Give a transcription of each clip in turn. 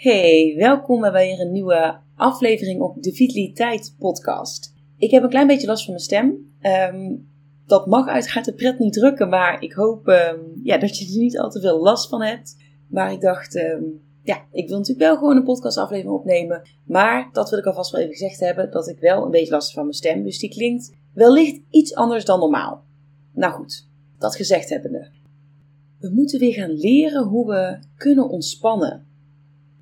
Hey, welkom bij weer een nieuwe aflevering op de Vitaliteit podcast. Ik heb een klein beetje last van mijn stem. Ehm, dat mag uiteraard de pret niet drukken, maar ik hoop ehm, ja, dat je er niet al te veel last van hebt. Maar ik dacht, ehm, ja, ik wil natuurlijk wel gewoon een podcastaflevering opnemen. Maar dat wil ik alvast wel even gezegd hebben, dat ik wel een beetje last heb van mijn stem. Dus die klinkt wellicht iets anders dan normaal. Nou goed, dat gezegd hebbende. We moeten weer gaan leren hoe we kunnen ontspannen.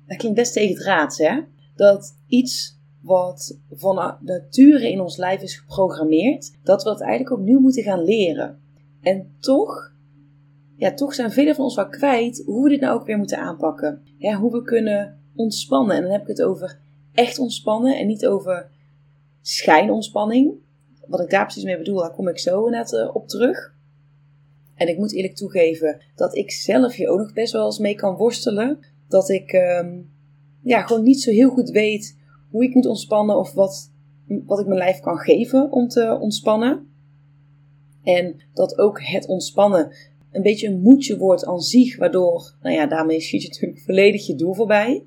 Dat klinkt best tegen het raad, hè? Dat iets wat van nature in ons lijf is geprogrammeerd, dat we het eigenlijk opnieuw moeten gaan leren. En toch, ja, toch zijn velen van ons wel kwijt hoe we dit nou ook weer moeten aanpakken. Ja, hoe we kunnen ontspannen. En dan heb ik het over echt ontspannen en niet over schijnontspanning. Wat ik daar precies mee bedoel, daar kom ik zo net eh, op terug. En ik moet eerlijk toegeven dat ik zelf hier ook nog best wel eens mee kan worstelen. Dat ik um, ja, gewoon niet zo heel goed weet hoe ik moet ontspannen of wat, wat ik mijn lijf kan geven om te ontspannen. En dat ook het ontspannen een beetje een moedje wordt aan zich, waardoor, nou ja, daarmee schiet je natuurlijk volledig je doel voorbij.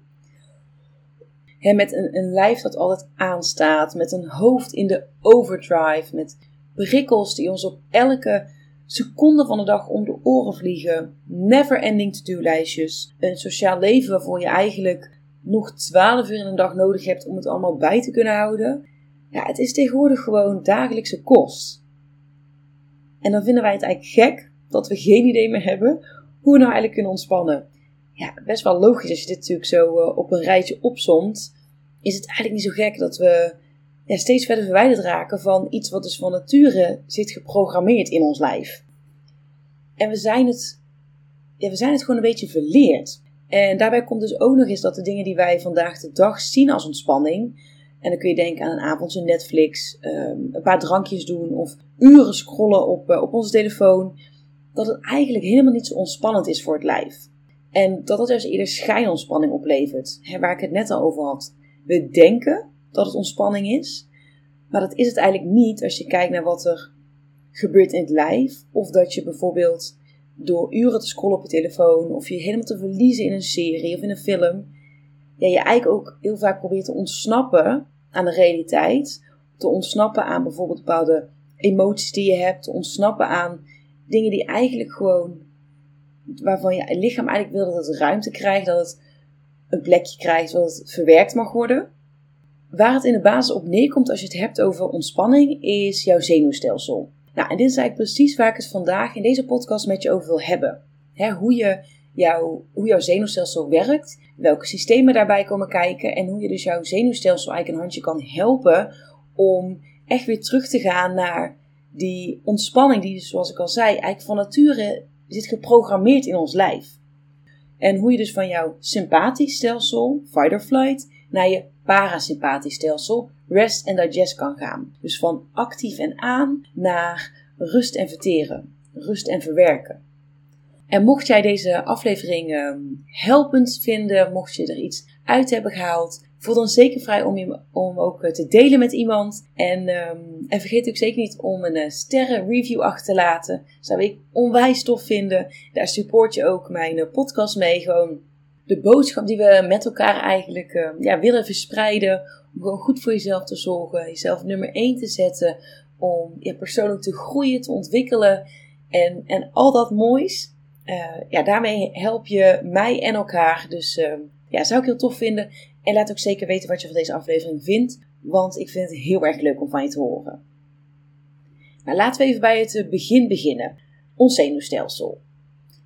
He, met een, een lijf dat altijd aanstaat, met een hoofd in de overdrive, met prikkels die ons op elke seconde van de dag om de oren vliegen, never ending to-do lijstjes, een sociaal leven waarvoor je eigenlijk nog 12 uur in een dag nodig hebt om het allemaal bij te kunnen houden. Ja, het is tegenwoordig gewoon dagelijkse kost. En dan vinden wij het eigenlijk gek dat we geen idee meer hebben hoe we nou eigenlijk kunnen ontspannen. Ja, best wel logisch als je dit natuurlijk zo uh, op een rijtje opzomt. Is het eigenlijk niet zo gek dat we ja, steeds verder verwijderd raken van iets wat dus van nature zit geprogrammeerd in ons lijf. En we zijn het, ja, we zijn het gewoon een beetje verleerd. En daarbij komt dus ook nog eens dat de dingen die wij vandaag de dag zien als ontspanning. En dan kun je denken aan een avondje Netflix, ehm, een paar drankjes doen of uren scrollen op, eh, op onze telefoon. Dat het eigenlijk helemaal niet zo ontspannend is voor het lijf. En dat het dus eerder schijnontspanning oplevert, hè, waar ik het net al over had. We denken dat het ontspanning is, maar dat is het eigenlijk niet als je kijkt naar wat er gebeurt in het lijf. Of dat je bijvoorbeeld door uren te scrollen op je telefoon of je helemaal te verliezen in een serie of in een film, ja, je eigenlijk ook heel vaak probeert te ontsnappen aan de realiteit. Te ontsnappen aan bijvoorbeeld bepaalde emoties die je hebt, te ontsnappen aan dingen die eigenlijk gewoon, waarvan je lichaam eigenlijk wil dat het ruimte krijgt, dat het een plekje krijgt, dat het verwerkt mag worden. Waar het in de basis op neerkomt als je het hebt over ontspanning, is jouw zenuwstelsel. Nou, en dit is eigenlijk precies waar ik het vandaag in deze podcast met je over wil hebben. hoe, je jouw, hoe jouw zenuwstelsel werkt, welke systemen daarbij komen kijken en hoe je dus jouw zenuwstelsel eigenlijk een handje kan helpen om echt weer terug te gaan naar die ontspanning die, zoals ik al zei, eigenlijk van nature zit geprogrammeerd in ons lijf. En hoe je dus van jouw sympathisch stelsel, fight or flight, naar je parasympathisch stelsel, rest and digest kan gaan. Dus van actief en aan naar rust en verteren, rust en verwerken. En mocht jij deze aflevering ehm, helpend vinden, mocht je er iets uit hebben gehaald, voel dan zeker vrij om, om ook eh, te delen met iemand. En, um, en vergeet ook zeker niet om een uh, sterren review achter te laten. Zou ik onwijs tof vinden. Daar support je ook mijn uh, podcast mee. Gewoon de boodschap die we met elkaar eigenlijk uh, ja, willen verspreiden. Om gewoon goed voor jezelf te zorgen. Jezelf nummer 1 te zetten. Om ja, persoonlijk te groeien, te ontwikkelen. En, en al dat moois. Uh, ja, daarmee help je mij en elkaar. Dus uh, ja, zou ik heel tof vinden. En laat ook zeker weten wat je van deze aflevering vindt. Want ik vind het heel erg leuk om van je te horen. Nou, laten we even bij het begin beginnen. Ons zenuwstelsel.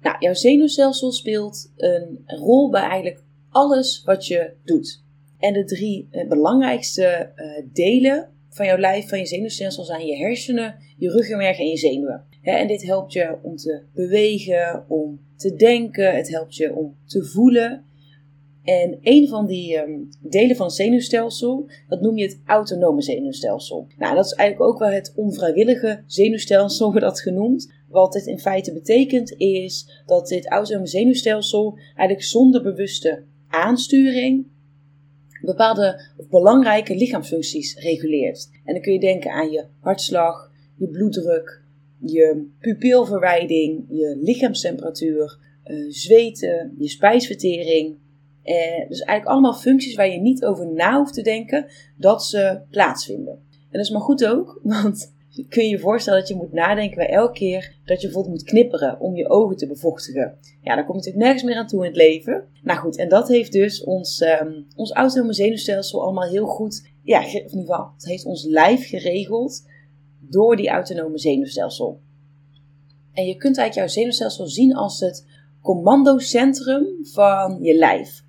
Nou, jouw zenuwstelsel speelt een rol bij eigenlijk alles wat je doet. En de drie eh, belangrijkste uh, delen van jouw lijf, van je zenuwstelsel zijn je hersenen, je ruggenmerg en je zenuwen. En dit helpt je om te bewegen, om te denken, het helpt je om te voelen. En een van die ehm, delen van het zenuwstelsel, dat noem je het autonome zenuwstelsel. Nou, dat is eigenlijk ook wel het onvrijwillige zenuwstelsel, wordt dat genoemd. Wat dit in feite betekent is dat dit autonome zenuwstelsel eigenlijk zonder bewuste aansturing bepaalde of belangrijke lichaamsfuncties reguleert. En dan kun je denken aan je hartslag, je bloeddruk, je pupilverwijding, je lichaamstemperatuur, uh, zweten, je spijsvertering. Eh, dus eigenlijk allemaal functies waar je niet over na hoeft te denken dat ze plaatsvinden. En dat is maar goed ook, want kun je je voorstellen dat je moet nadenken bij elke keer dat je bijvoorbeeld moet knipperen om je ogen te bevochtigen. Ja, dan kom je natuurlijk nergens meer aan toe in het leven. Nou goed, en dat heeft dus ons, um, ons autonome zenuwstelsel allemaal heel goed, ja, in ieder geval, het heeft ons lijf geregeld door die autonome zenuwstelsel. En je kunt eigenlijk jouw zenuwstelsel zien als het commandocentrum van je lijf.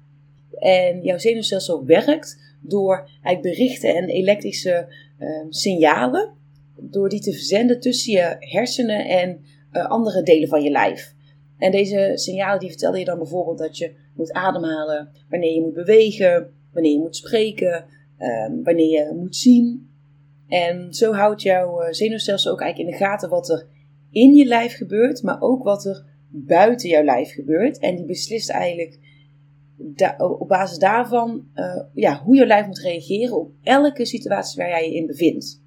En jouw zenuwstelsel werkt door eigenlijk berichten en elektrische uh, signalen door die te verzenden tussen je hersenen en uh, andere delen van je lijf. En deze signalen die vertellen je dan bijvoorbeeld dat je moet ademhalen, wanneer je moet bewegen, wanneer je moet spreken, um, wanneer je moet zien. En zo houdt jouw uh, zenuwstelsel ook eigenlijk in de gaten wat er in je lijf gebeurt, maar ook wat er buiten jouw lijf gebeurt. En die beslist eigenlijk op basis daarvan uh, ja, hoe je lijf moet reageren op elke situatie waar jij je in bevindt.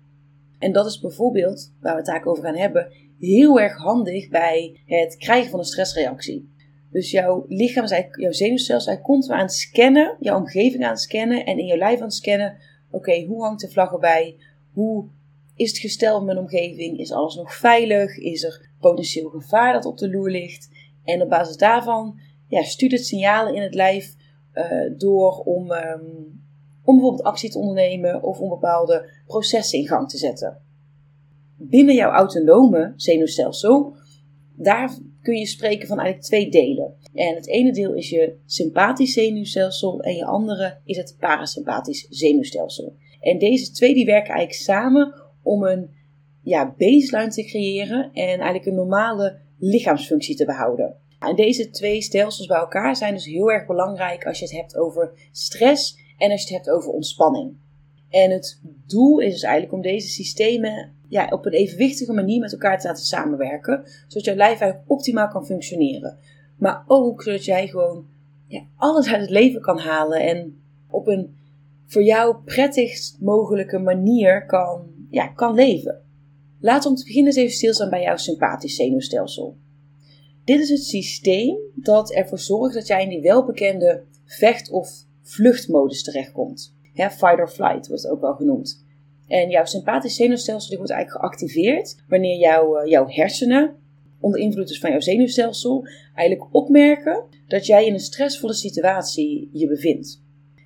En dat is bijvoorbeeld, waar we het eigenlijk over gaan hebben, heel erg handig bij het krijgen van een stressreactie. Dus jouw lichaam, jouw zenuwstelsel, hij continu aan het scannen, jouw omgeving aan het scannen en in je lijf aan het scannen. Oké, hoe hangt de vlag erbij? Hoe is het gestel van mijn omgeving? Is alles nog veilig? Is er potentieel gevaar dat op de loer ligt? En op basis daarvan ja, stuurt het signalen in het lijf uh, door om, um, om bijvoorbeeld actie te ondernemen of om bepaalde processen in gang te zetten. Binnen jouw autonome zenuwstelsel, daar kun je spreken van eigenlijk twee delen. En het ene deel is je sympathisch zenuwstelsel en je andere is het parasympathisch zenuwstelsel. En deze twee die werken eigenlijk samen om een ja, baseline te creëren en eigenlijk een normale lichaamsfunctie te behouden. En deze twee stelsels bij elkaar zijn dus heel erg belangrijk als je het hebt over stress en als je het hebt over ontspanning. En het doel is dus eigenlijk om deze systemen ja, op een evenwichtige manier met elkaar te laten samenwerken, zodat jouw lijf eigenlijk optimaal kan functioneren. Maar ook zodat jij gewoon ja, alles uit het leven kan halen en op een voor jou prettigst mogelijke manier kan, ja, kan leven. Laten we om te beginnen eens even stilstaan bij jouw sympathisch zenuwstelsel. Dit is het systeem dat ervoor zorgt dat jij in die welbekende vecht- of vluchtmodus terechtkomt. Ja, fight or flight wordt ook wel genoemd. En jouw sympathisch zenuwstelsel wordt eigenlijk geactiveerd wanneer jouw, eh, jouw hersenen, onder invloed dus van jouw zenuwstelsel, eigenlijk opmerken dat jij in een stressvolle situatie je bevindt.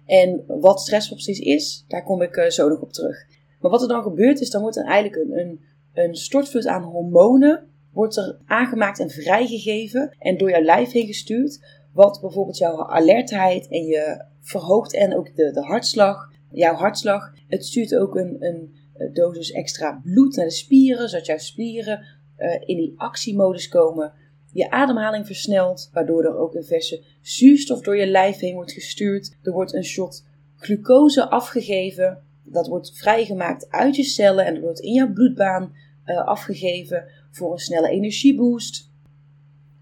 En wat stressvol precies is, daar kom ik uh, zo nog op terug. Maar wat er dan gebeurt is, dan wordt er eigenlijk een, een, een stortvloed aan hormonen wordt er aangemaakt en vrijgegeven en door jouw lijf heen gestuurd, wat bijvoorbeeld jouw alertheid en je verhoogt en ook de, de hartslag, jouw hartslag. Het stuurt ook een, een dosis extra bloed naar de spieren, zodat jouw spieren uh, in die actiemodus komen. Je ademhaling versnelt, waardoor er ook een verse zuurstof door je lijf heen wordt gestuurd. Er wordt een shot glucose afgegeven. Dat wordt vrijgemaakt uit je cellen en wordt in jouw bloedbaan uh, afgegeven voor een snelle energieboost.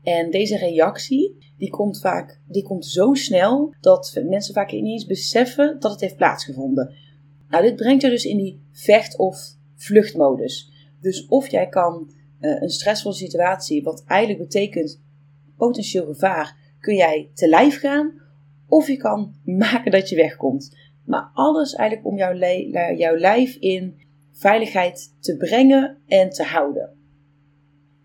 En deze reactie die komt vaak die komt zo snel dat mensen vaak niet eens beseffen dat het heeft plaatsgevonden. Nou, dit brengt je dus in die vecht- of vluchtmodus. Dus of jij kan uh, een stressvolle situatie, wat eigenlijk betekent potentieel gevaar, kun jij te lijf gaan, of je kan maken dat je wegkomt. Maar alles eigenlijk om jouw, jouw lijf in veiligheid te brengen en te houden.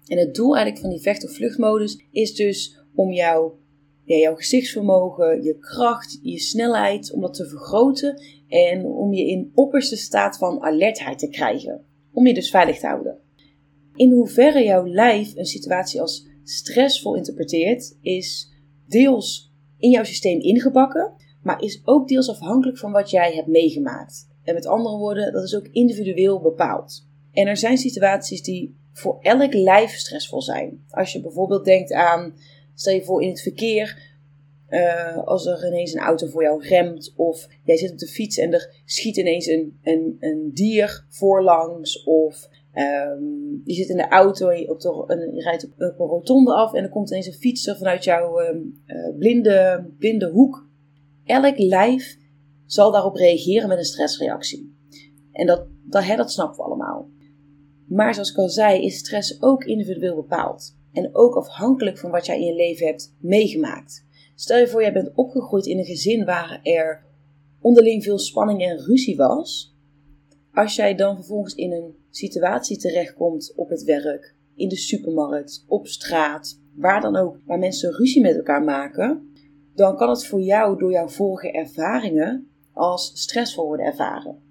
En het doel eigenlijk van die vecht- of vluchtmodus is dus om jouw, ja, jouw gezichtsvermogen, je kracht, je snelheid, om dat te vergroten en om je in opperste staat van alertheid te krijgen. Om je dus veilig te houden. In hoeverre jouw lijf een situatie als stressvol interpreteert, is deels in jouw systeem ingebakken, maar is ook deels afhankelijk van wat jij hebt meegemaakt. En met andere woorden, dat is ook individueel bepaald. En er zijn situaties die voor elk lijf stressvol zijn. Als je bijvoorbeeld denkt aan, stel je voor in het verkeer, uh, als er ineens een auto voor jou remt, of jij zit op de fiets en er schiet ineens een, een, een dier voorlangs, of um, je zit in de auto en je, op rijdt op, een rotonde af en er komt ineens een fietser vanuit jouw um, uh, blinde, blinde hoek. Elk lijf zal daarop reageren met een stressreactie. En dat, dat, dat snappen we allemaal. Maar zoals ik al zei, is stress ook individueel bepaald. En ook afhankelijk van wat jij in je leven hebt meegemaakt. Stel je voor, jij bent opgegroeid in een gezin waar er onderling veel spanning en ruzie was. Als jij dan vervolgens in een situatie terechtkomt op het werk, in de supermarkt, op straat, waar dan ook, waar mensen ruzie met elkaar maken, dan kan het voor jou door jouw vorige ervaringen als stressvol worden ervaren.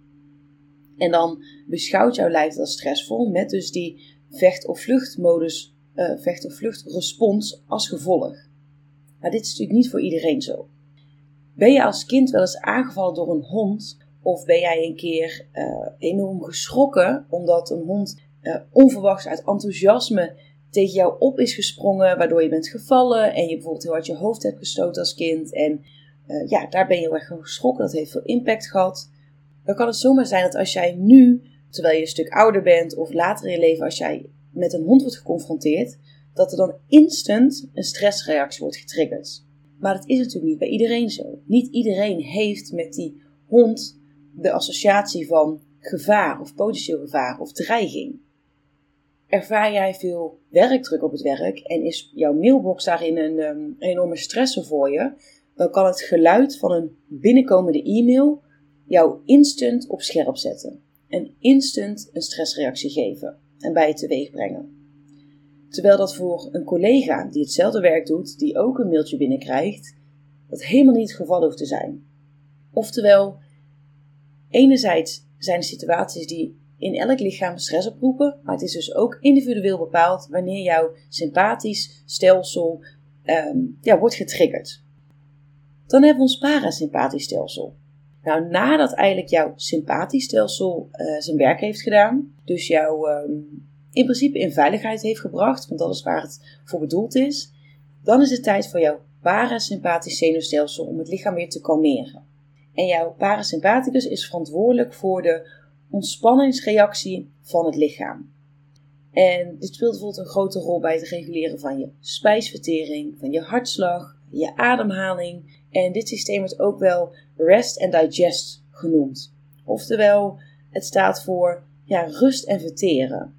En dan beschouwt jouw lijf als stressvol met dus die vecht- of vluchtmodus, uh, vecht- of vluchtrespons als gevolg. Maar dit is natuurlijk niet voor iedereen zo. Ben je als kind wel eens aangevallen door een hond? Of ben jij een keer uh, enorm geschrokken omdat een hond uh, onverwachts uit enthousiasme tegen jou op is gesprongen, waardoor je bent gevallen en je bijvoorbeeld heel hard je hoofd hebt gestoten als kind. En ja, daar ben je heel erg geschrokken. Dat heeft veel impact gehad. Dan kan het zomaar zijn dat als jij nu, terwijl je een stuk ouder bent of later in je leven, als jij met een hond wordt geconfronteerd, dat er dan instant een stressreactie wordt getriggerd. Maar dat is natuurlijk niet bij iedereen zo. Niet iedereen heeft met die hond de associatie van gevaar of potentieel gevaar of dreiging. Ervaar jij veel werkdruk op het werk en is jouw mailbox daarin een, um, een enorme stressor voor je, dan kan het geluid van een binnenkomende e-mail jou instant op scherp zetten en instant een stressreactie geven en bij je teweeg brengen. Terwijl dat voor een collega die hetzelfde werk doet, die ook een mailtje binnenkrijgt, dat helemaal niet het geval hoeft te zijn. Oftewel, enerzijds zijn er situaties die in elk lichaam stress oproepen, maar het is dus ook individueel bepaald wanneer jouw sympathisch stelsel um, ja, wordt getriggerd. Dan hebben we ons parasympathisch stelsel. Nou, nadat eigenlijk jouw sympathisch stelsel uh, zijn werk heeft gedaan, dus jouw um, in principe in veiligheid heeft gebracht, want dat is waar het voor bedoeld is, dan is het tijd voor jouw parasympathisch zenuwstelsel om het lichaam weer te kalmeren. En jouw parasympathicus is verantwoordelijk voor de ontspanningsreactie van het lichaam. En dit speelt bijvoorbeeld een grote rol bij het reguleren van je spijsvertering, van je hartslag, je ademhaling. En dit systeem wordt ook wel rest and digest genoemd. Oftewel, het staat voor ja, rust en verteren.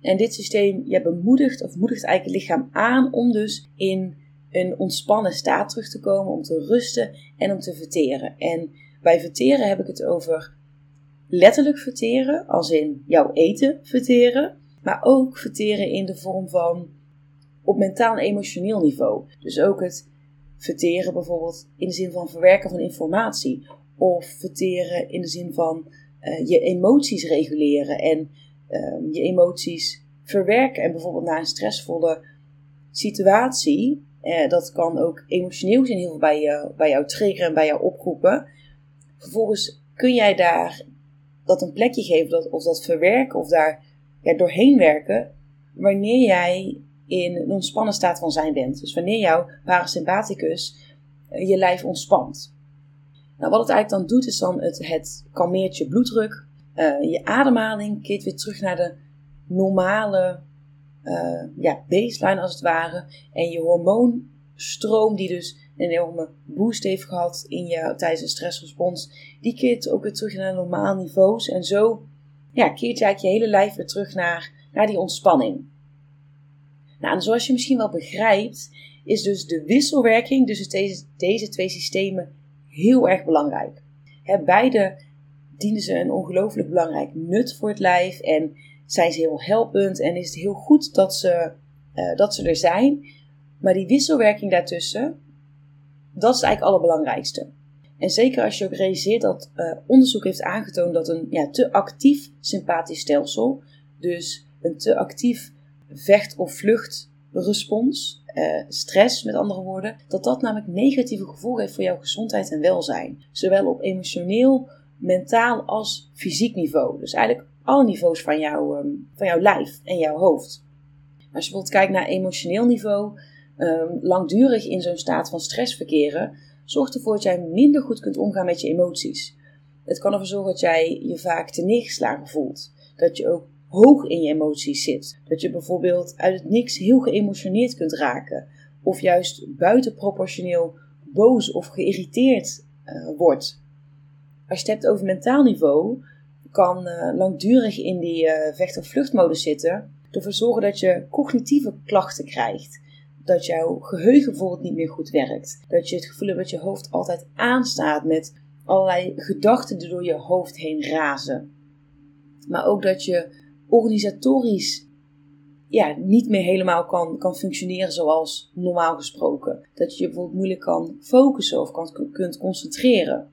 En dit systeem bemoedigt of moedigt eigenlijk het lichaam aan om dus in een ontspannen staat terug te komen, om te rusten en om te verteren. En bij verteren heb ik het over letterlijk verteren, als in jouw eten verteren, maar ook verteren in de vorm van op mentaal en emotioneel niveau. Dus ook het verteren bijvoorbeeld in de zin van verwerken van informatie, of verteren in de zin van uh, je emoties reguleren en uh, je emoties verwerken. En bijvoorbeeld na een stressvolle situatie, uh, dat kan ook emotioneel zijn, heel veel bij, je, bij jou triggeren en bij jou oproepen. Vervolgens kun jij daar dat een plekje geven, dat, of dat verwerken, of daar ja, doorheen werken, wanneer jij in een ontspannen staat van zijn bent. Dus wanneer jouw parasympathicus uh, je lijf ontspant. Nou, wat het eigenlijk dan doet, is dan het, kalmeert je bloeddruk, uh, je ademhaling keert weer terug naar de normale uh, ja, baseline als het ware. En je hormoonstroom, die dus een enorme boost heeft gehad in je, tijdens een stressrespons, die keert ook weer terug naar normale niveaus. En zo ja, keert je eigenlijk je hele lijf weer terug naar, naar die ontspanning. Nou, zoals je misschien wel begrijpt, is dus de wisselwerking tussen deze, deze twee systemen heel erg belangrijk. He, beide dienen ze een ongelooflijk belangrijk nut voor het lijf en zijn ze heel helpend en is het heel goed dat ze, uh, dat ze er zijn. Maar die wisselwerking daartussen, dat is eigenlijk het allerbelangrijkste. En zeker als je ook realiseert dat uh, onderzoek heeft aangetoond dat een ja, te actief sympathisch stelsel, dus een te actief vecht- of vluchtrespons, uh, stress met andere woorden, dat dat namelijk negatieve gevolgen heeft voor jouw gezondheid en welzijn. Zowel op emotioneel mentaal als fysiek niveau. Dus eigenlijk alle niveaus van, jou, ehm, van jouw lijf en jouw hoofd. Als je bijvoorbeeld kijkt naar emotioneel niveau, um, langdurig in zo'n staat van stress verkeren, zorgt ervoor dat jij minder goed kunt omgaan met je emoties. Het kan ervoor zorgen dat jij je vaak te neergeslagen voelt. Dat je ook hoog in je emoties zit. Dat je bijvoorbeeld uit het niks heel geëmotioneerd kunt raken. Of juist buitenproportioneel boos of geïrriteerd uh, wordt. Als je het hebt over mentaal niveau, kan uh, langdurig in die uh, vecht- of vluchtmodus zitten. Ervoor zorgen dat je cognitieve klachten krijgt. Dat jouw geheugen bijvoorbeeld niet meer goed werkt. Dat je het gevoel hebt dat je hoofd altijd aanstaat met allerlei gedachten die door je hoofd heen razen. Maar ook dat je organisatorisch ja, niet meer helemaal kan, kan functioneren zoals normaal gesproken. Dat je je bijvoorbeeld moeilijk kan focussen of kan, kunt concentreren.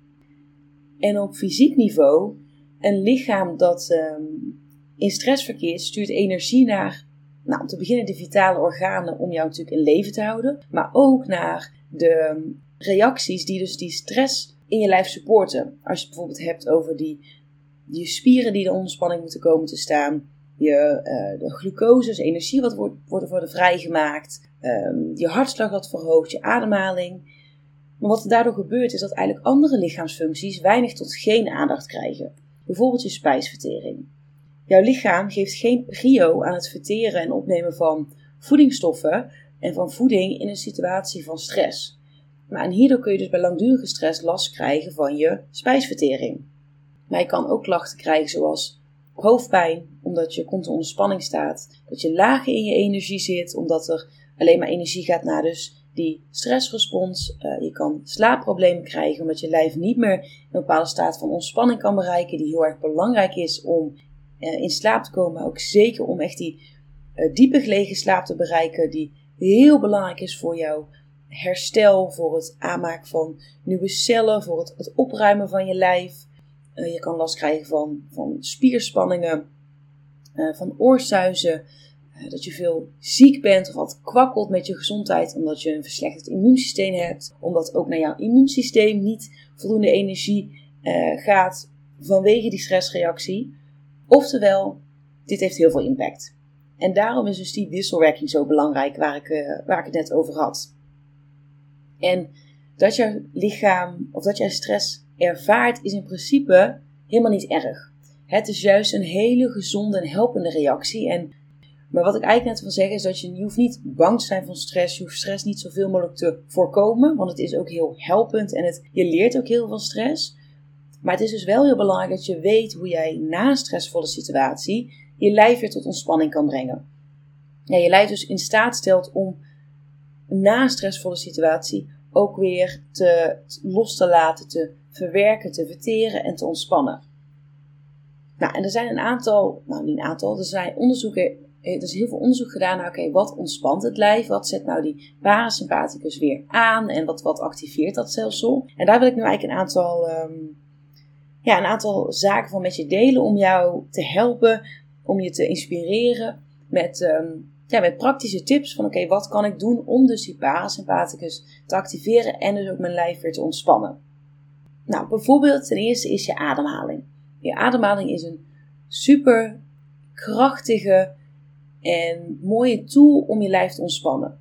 En op fysiek niveau, een lichaam dat um, in stress verkeert, stuurt energie naar, nou, om te beginnen de vitale organen om jou natuurlijk in leven te houden, maar ook naar de ehm, reacties die dus die stress in je lijf supporten. Als je het bijvoorbeeld hebt over die, die spieren die onder spanning moeten komen te staan, je, uh, de glucose, dus energie wat wordt, wordt worden vrijgemaakt, um, je hartslag wat verhoogt, je ademhaling. Maar wat er daardoor gebeurt is dat eigenlijk andere lichaamsfuncties weinig tot geen aandacht krijgen. Bijvoorbeeld je spijsvertering. Jouw lichaam geeft geen prio aan het verteren en opnemen van voedingsstoffen en van voeding in een situatie van stress. Maar en hierdoor kun je dus bij langdurige stress last krijgen van je spijsvertering. Maar je kan ook klachten krijgen zoals hoofdpijn, omdat je continu onder spanning staat. Dat je lager in je energie zit, omdat er alleen maar energie gaat naar dus die stressrespons. Uh, je kan slaapproblemen krijgen, omdat je lijf niet meer een bepaalde staat van ontspanning kan bereiken, die heel erg belangrijk is om uh, in slaap te komen. Maar ook zeker om echt die uh, diepe gelegen slaap te bereiken, die heel belangrijk is voor jouw herstel, voor het aanmaken van nieuwe cellen, voor het, het opruimen van je lijf. Je kan last krijgen van, van spierspanningen, van oorsuizen. Eh, dat je veel ziek bent of wat kwakkelt met je gezondheid omdat je een verslechterd immuunsysteem hebt, omdat ook naar jouw immuunsysteem niet voldoende energie gaat vanwege die stressreactie. Oftewel, dit heeft heel veel impact. En daarom is dus die wisselwerking zo belangrijk waar ik, waar ik het net over had. En dat jouw lichaam of dat jij stress ervaart is in principe helemaal niet erg. Het is juist een hele gezonde en helpende reactie. En maar wat ik eigenlijk net wil zeggen is dat je, hoeft niet bang te zijn van stress. Je hoeft stress niet zoveel mogelijk te voorkomen. Want het is ook heel helpend en het, je leert ook heel veel stress. Maar het is dus wel heel belangrijk dat je weet hoe jij na een stressvolle situatie je lijf weer tot ontspanning kan brengen. Ja, je lijf dus in staat stelt om na een stressvolle situatie ook weer te, los te laten, te verwerken, te verteren en te ontspannen. Nou, en er zijn een aantal, nou niet een aantal, er zijn onderzoeken eh, er is heel veel onderzoek gedaan naar, oké, wat ontspant het lijf? Wat zet nou die parasympathicus weer aan? En wat, wat activeert dat stelsel? En daar wil ik nu eigenlijk een aantal, um, ja, een aantal zaken van met je delen om jou te helpen, om je te inspireren met, um, ja, met praktische tips van, oké, wat kan ik doen om dus die parasympathicus te activeren en dus ook mijn lijf weer te ontspannen? Nou, bijvoorbeeld ten eerste is je ademhaling. Je ademhaling is een super krachtige en mooie tool om je lijf te ontspannen.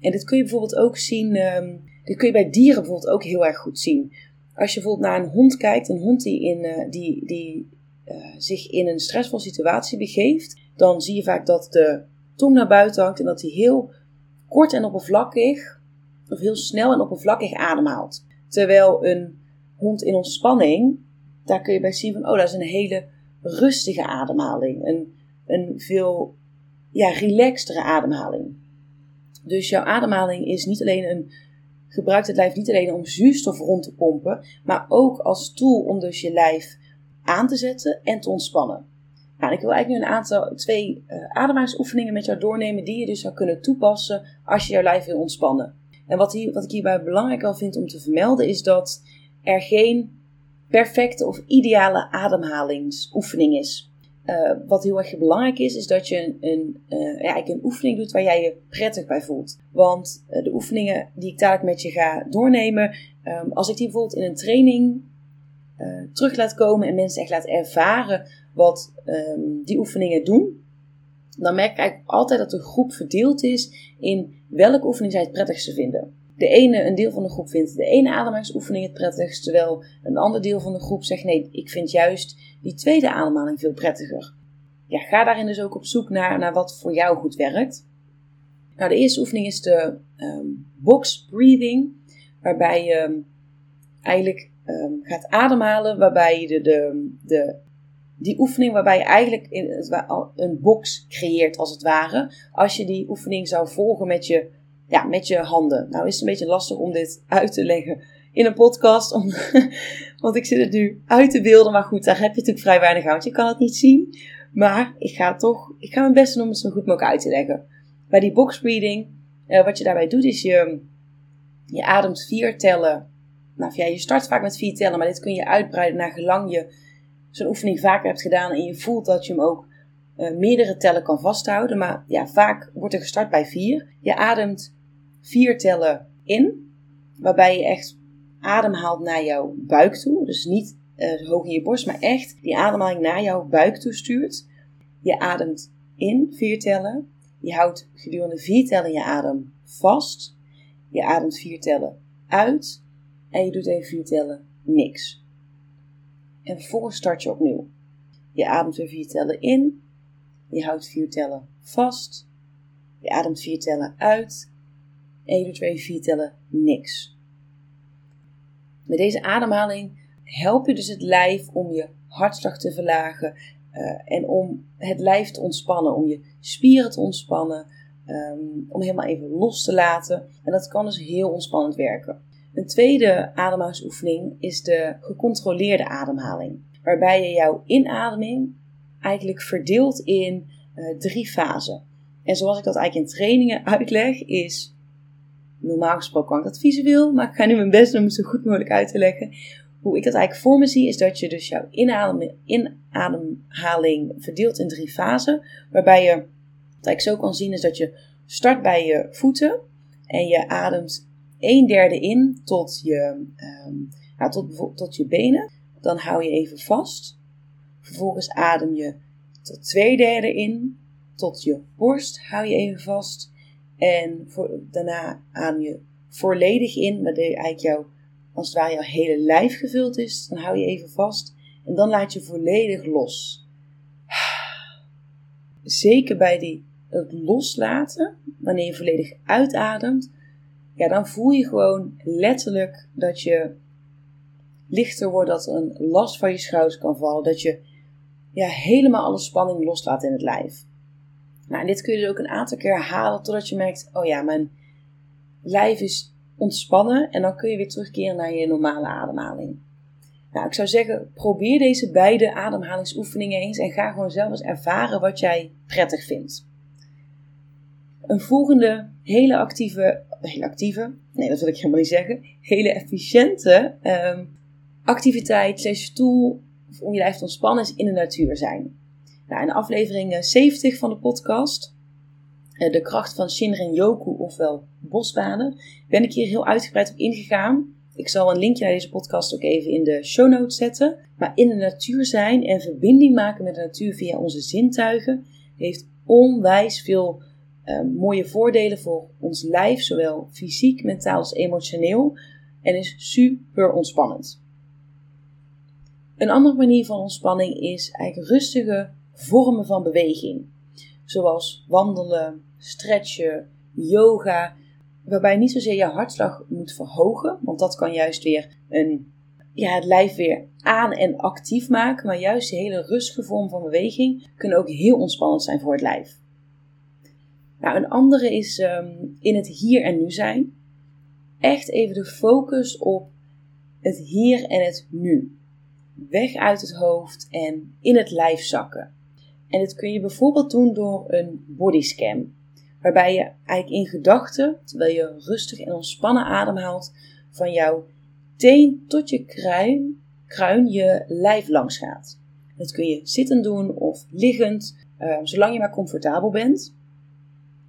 En dit kun je bijvoorbeeld ook zien, um, dit kun je bij dieren bijvoorbeeld ook heel erg goed zien. Als je bijvoorbeeld naar een hond kijkt, een hond die, in, uh, die, die uh, zich in een stressvolle situatie begeeft, dan zie je vaak dat de tong naar buiten hangt en dat hij heel kort en oppervlakkig, of heel snel en oppervlakkig ademhaalt. Terwijl een hond in ontspanning, daar kun je bij zien van, oh, dat is een hele rustige ademhaling. Een, een veel ja, relaxtere ademhaling. Dus jouw ademhaling is niet alleen een, gebruikt het lijf niet alleen om zuurstof rond te pompen, maar ook als tool om dus je lijf aan te zetten en te ontspannen. Nou, ik wil eigenlijk nu een aantal, twee uh, ademhalingsoefeningen met jou doornemen die je dus zou kunnen toepassen als je jouw lijf wil ontspannen. En wat, hier, wat ik hierbij belangrijk al vind om te vermelden is dat er geen perfecte of ideale ademhalingsoefening is. Uh, wat heel erg belangrijk is, is dat je een, een, uh, een oefening doet waar jij je prettig bij voelt. Want uh, de oefeningen die ik dadelijk met je ga doornemen, um, als ik die bijvoorbeeld in een training terug laat komen en mensen echt laat ervaren wat ehm, die oefeningen doen, dan merk ik eigenlijk altijd dat de groep verdeeld is in welke oefening zij het prettigste vinden. De ene, een deel van de groep vindt de ene ademhalingsoefening het prettigst, terwijl een ander deel van de groep zegt nee, ik vind juist die tweede ademhaling veel prettiger. Ja, ga daarin dus ook op zoek naar, naar wat voor jou goed werkt. Nou, de eerste oefening is de um, box breathing, waarbij je eigenlijk um, gaat ademhalen, waarbij je de, de, de, die oefening waarbij je eigenlijk in, een box creëert als het ware, als je die oefening zou volgen met je, ja, met je handen. Nou is het een beetje lastig om dit uit te leggen in een podcast, want ik zit het nu uit te beelden, maar goed, daar heb je natuurlijk vrij weinig aan, want je kan het niet zien. Maar ik ga toch, ik ga mijn best doen om het zo goed mogelijk uit te leggen. Bij die box breathing, uh, wat je daarbij doet, is je, je ademt vier tellen nou, ja, je start vaak met vier tellen, maar dit kun je uitbreiden naar gelang je zo'n oefening vaker hebt gedaan en je voelt dat je hem ook uh, meerdere tellen kan vasthouden. Maar ja, vaak wordt er gestart bij vier. Je ademt vier tellen in, waarbij je echt adem haalt naar jouw buik toe. Dus niet uh, hoog in je borst, maar echt die ademhaling naar jouw buik toe stuurt. Je ademt in vier tellen. Je houdt gedurende vier tellen je adem vast. Je ademt vier tellen uit. En je doet even vier tellen niks. En vervolgens start je opnieuw. Je ademt weer vier tellen in. Je houdt vier tellen vast. Je ademt vier tellen uit. Doet weer vier tellen niks. Met deze ademhaling help je dus het lijf om je hartslag te verlagen. Uh, en om het lijf te ontspannen. Om je spieren te ontspannen. Um, om helemaal even los te laten. En dat kan dus heel ontspannend werken. Een tweede ademhalingsoefening is de gecontroleerde ademhaling, waarbij je jouw inademing eigenlijk verdeelt in uh, drie fasen. En zoals ik dat eigenlijk in trainingen uitleg, is normaal gesproken kan ik dat visueel, maar ik ga nu mijn best doen om het zo goed mogelijk uit te leggen. Hoe ik dat eigenlijk voor me zie, is dat je dus jouw inademhaling verdeelt in drie fasen. Waarbij je, wat ik zo kan zien, is dat je start bij je voeten en je ademt een derde in tot je, um, nou, tot, tot je benen. Dan hou je even vast. Vervolgens adem je tot twee derde in. Tot je borst hou je even vast. En voor, daarna adem je volledig in, waardoor eigenlijk jouw, als het ware jouw hele lijf gevuld is. Dan hou je even vast. En dan laat je volledig los. Zeker bij die, het loslaten, wanneer je volledig uitademt, ja, dan voel je gewoon letterlijk dat je lichter wordt, dat een last van je schouders kan vallen, dat je ja, helemaal alle spanning loslaat in het lijf. Nou, en dit kun je dus ook een aantal keer herhalen totdat je merkt, oh ja, mijn lijf is ontspannen en dan kun je weer terugkeren naar je normale ademhaling. Nou, ik zou zeggen, probeer deze beide ademhalingsoefeningen eens en ga gewoon zelf eens ervaren wat jij prettig vindt. Een volgende hele actieve hele actieve, nee dat wil ik helemaal niet zeggen, hele efficiënte um, activiteit slash tool om je lijf te ontspannen is in de natuur zijn. Nou, in aflevering 70 van de podcast, uh, de kracht van Shinrin Yoku, ofwel bosbanen, ben ik hier heel uitgebreid op ingegaan. Ik zal een linkje naar deze podcast ook even in de show notes zetten. Maar in de natuur zijn en verbinding maken met de natuur via onze zintuigen heeft onwijs veel uh, mooie voordelen voor ons lijf, zowel fysiek, mentaal als emotioneel. En is super ontspannend. Een andere manier van ontspanning is eigenlijk rustige vormen van beweging. Zoals wandelen, stretchen, yoga. Waarbij niet zozeer je hartslag moet verhogen, want dat kan juist weer een, ja, het lijf weer aan en actief maken. Maar juist die hele rustige vorm van beweging kunnen ook heel ontspannend zijn voor het lijf. Nou, een andere is ehm, in het hier en nu zijn. Echt even de focus op het hier en het nu. Weg uit het hoofd en in het lijf zakken. En dit kun je bijvoorbeeld doen door een bodyscan. Waarbij je eigenlijk in gedachten, terwijl je rustig en ontspannen ademhaalt, van jouw teen tot je kruin, kruin je lijf langs gaat. Dat kun je zittend doen of liggend, ehm, zolang je maar comfortabel bent.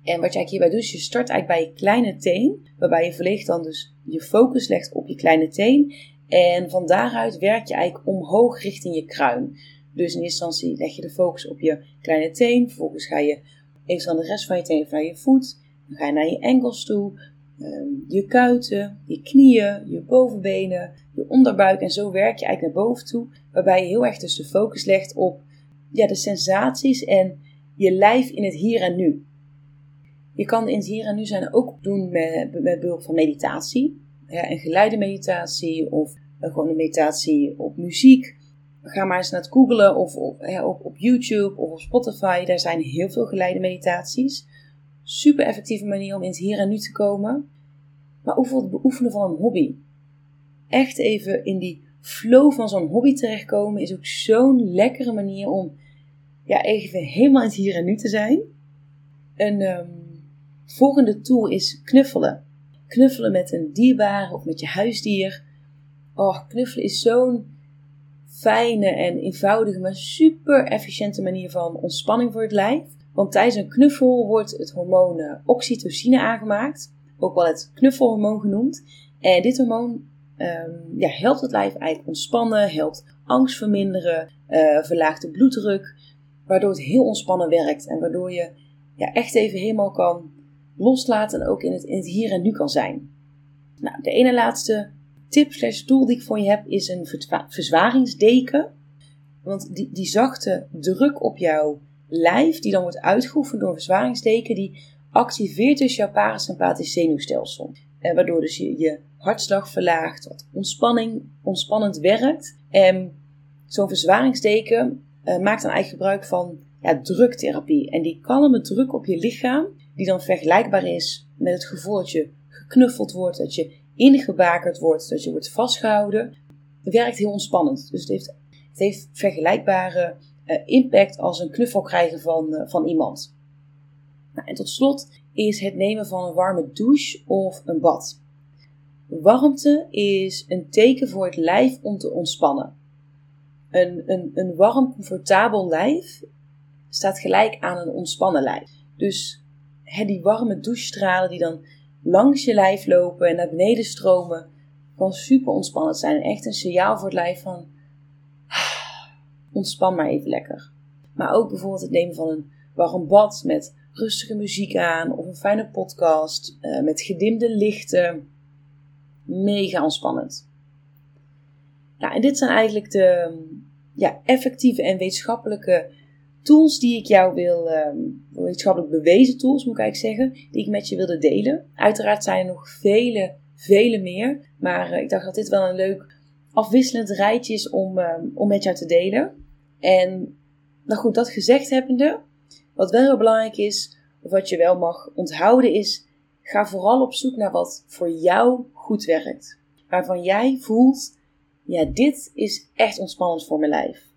En wat jij hierbij doet, is je start eigenlijk bij je kleine teen, waarbij je volledig dan dus je focus legt op je kleine teen. En van daaruit werk je eigenlijk omhoog richting je kruin. Dus in eerste instantie leg je de focus op je kleine teen. Vervolgens ga je even aan de rest van je teen naar je voet. Dan ga je naar je enkels toe. Ehm, je kuiten, je knieën, je bovenbenen, je onderbuik. En zo werk je eigenlijk naar boven toe. Waarbij je heel erg dus de focus legt op ja, de sensaties en je lijf in het hier en nu. Je kan in het hier en nu zijn ook doen met, met behulp van meditatie. Ja, een geleide meditatie of gewoon een meditatie op muziek. Ga maar eens naar het googlen of op, op, op YouTube of op Spotify. Daar zijn heel veel geleide meditaties. Super effectieve manier om in het hier en nu te komen. Maar voor het beoefenen van een hobby. Echt even in die flow van zo'n hobby terechtkomen is ook zo'n lekkere manier om ja, even helemaal in het hier en nu te zijn. Een ehm, volgende tool is knuffelen. Knuffelen met een dierbare of met je huisdier. Oh, knuffelen is zo'n fijne en eenvoudige, maar super efficiënte manier van ontspanning voor het lijf. Want tijdens een knuffel wordt het hormoon eh, oxytocine aangemaakt, ook wel het knuffelhormoon genoemd. En dit hormoon um, ja, helpt het lijf eigenlijk ontspannen, helpt angst verminderen, uh, verlaagt de bloeddruk, waardoor het heel ontspannen werkt en waardoor je ja, echt even helemaal kan loslaten en ook in het, in het hier en nu kan zijn. Nou, de ene laatste tip slash tool die ik voor je heb is een verzwaringsdeken. Want die, die zachte druk op jouw lijf, die dan wordt uitgeoefend door een verzwaringsdeken, die activeert dus jouw parasympathisch zenuwstelsel. En waardoor dus je, je hartslag verlaagt, wat ontspanning, ontspannend werkt. En zo'n verzwaringsdeken uh, maakt dan eigenlijk gebruik van ja, druktherapie. En die kalme druk op je lichaam, die dan vergelijkbaar is met het gevoel dat je geknuffeld wordt, dat je ingebakerd wordt, dat je wordt vastgehouden, werkt heel ontspannend. Dus het heeft, het heeft vergelijkbare uh, impact als een knuffel krijgen van, uh, van iemand. Nou, en tot slot is het nemen van een warme douche of een bad. Warmte is een teken voor het lijf om te ontspannen. Een, een, een warm, comfortabel lijf staat gelijk aan een ontspannen lijf. Dus hè, die warme douchestralen die dan langs je lijf lopen en naar beneden stromen, kan super ontspannend zijn. Echt een signaal voor het lijf van ontspan maar even lekker. Maar ook bijvoorbeeld het nemen van een warm bad met rustige muziek aan of een fijne podcast uh, met gedimde lichten. Mega ontspannend. Nou, en dit zijn eigenlijk de ja, effectieve en wetenschappelijke tools die ik jou wil, um, wetenschappelijk bewezen tools moet ik eigenlijk zeggen, die ik met je wilde delen. Uiteraard zijn er nog vele, vele meer, maar uh, ik dacht dat dit wel een leuk afwisselend rijtje is om, um, om met jou te delen. En nou goed, dat gezegd hebbende, wat wel heel belangrijk is, of wat je wel mag onthouden is, ga vooral op zoek naar wat voor jou goed werkt. Waarvan jij voelt, ja, dit is echt ontspannend voor mijn lijf.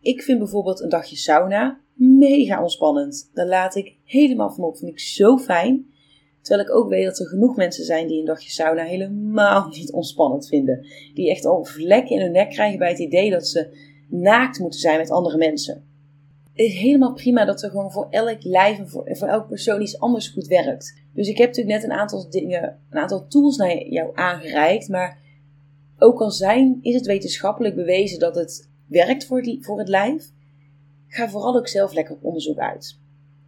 Ik vind bijvoorbeeld een dagje sauna mega ontspannend. Daar laat ik helemaal van op. Vind ik zo fijn. Terwijl ik ook weet dat er genoeg mensen zijn die een dagje sauna helemaal niet ontspannend vinden. Die echt al vlekken in hun nek krijgen bij het idee dat ze naakt moeten zijn met andere mensen. Het is helemaal prima dat er gewoon voor elk lijf en voor, voor elk persoon iets anders goed werkt. Dus ik heb natuurlijk net een aantal dingen, een aantal tools naar jou aangereikt. Maar ook al zijn, is het wetenschappelijk bewezen dat het werkt voor het, voor het lijf, ga vooral ook zelf lekker onderzoek uit.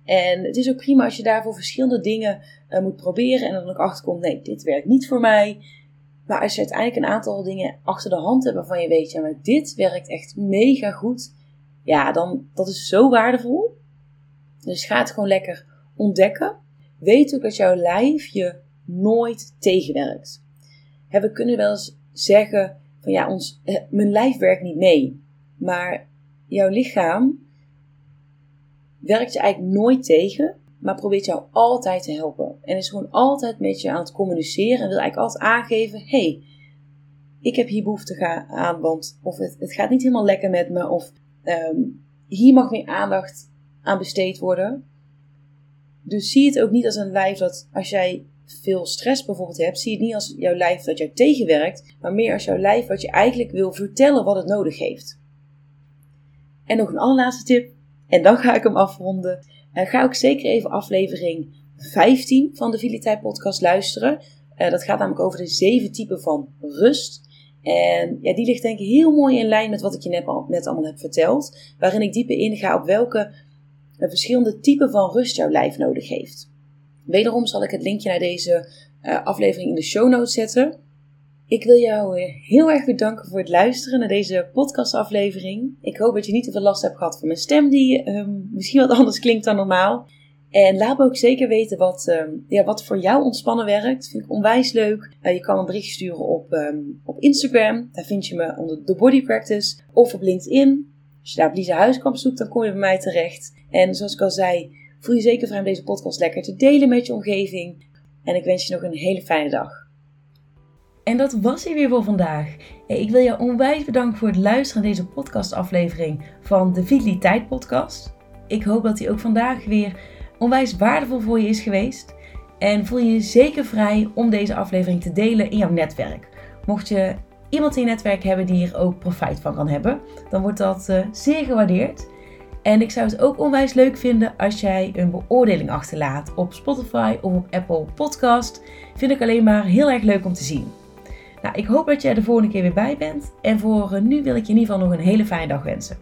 En het is ook prima als je daarvoor verschillende dingen uh, moet proberen en dan ook achterkomt, nee, dit werkt niet voor mij. Maar als je uiteindelijk een aantal dingen achter de hand hebt waarvan je weet, ja, maar dit werkt echt mega goed, ja, dan dat is zo waardevol. Dus ga het gewoon lekker ontdekken. Weet ook dat jouw lijf je nooit tegenwerkt. we kunnen wel eens zeggen van ja, ons, eh, mijn lijf werkt niet mee. Maar jouw lichaam werkt je eigenlijk nooit tegen, maar probeert jou altijd te helpen. En is gewoon altijd met je aan het communiceren en wil eigenlijk altijd aangeven: hey, ik heb hier behoefte aan, want of het, het gaat niet helemaal lekker met me, of um, hier mag meer aandacht aan besteed worden. Dus zie het ook niet als een lijf dat als jij veel stress bijvoorbeeld hebt, zie het niet als jouw lijf dat jou tegenwerkt, maar meer als jouw lijf wat je eigenlijk wil vertellen wat het nodig heeft. En nog een allerlaatste tip, en dan ga ik hem afronden. Ga ook zeker even aflevering 15 van de Vitaliteit Podcast luisteren. Uh, dat gaat namelijk over de zeven typen van rust. En ja, die ligt denk ik heel mooi in lijn met wat ik je net, net allemaal heb verteld. Waarin ik dieper inga op welke verschillende typen van rust jouw lijf nodig heeft. Wederom zal ik het linkje naar deze uh, aflevering in de show notes zetten. Ik wil jou heel erg bedanken voor het luisteren naar deze podcastaflevering. Ik hoop dat je niet te veel last hebt gehad van mijn stem, die um, misschien wat anders klinkt dan normaal. En laat me ook zeker weten wat, um, ja, wat voor jou ontspannen werkt. Vind ik onwijs leuk. Uh, je kan een bericht sturen op, um, op Instagram. Daar vind je me onder The Body Practice. Of op LinkedIn. Als je daar Lisa Huiskamp zoekt, dan kom je bij mij terecht. En zoals ik al zei, voel je zeker vrij om deze podcast lekker te delen met je omgeving. En ik wens je nog een hele fijne dag. En dat was hij weer voor vandaag. Ik wil je onwijs bedanken voor het luisteren naar deze podcastaflevering van de Vitaliteit Podcast. Ik hoop dat hij ook vandaag weer onwijs waardevol voor je is geweest. En voel je je zeker vrij om deze aflevering te delen in jouw netwerk. Mocht je iemand in je netwerk hebben die hier ook profijt van kan hebben, dan wordt dat uh, zeer gewaardeerd. En ik zou het ook onwijs leuk vinden als jij een beoordeling achterlaat op Spotify of op Apple Podcast. Vind ik alleen maar heel erg leuk om te zien. Nou, ik hoop dat jij de volgende keer weer bij bent. En voor nu wil ik je in ieder geval nog een hele fijne dag wensen.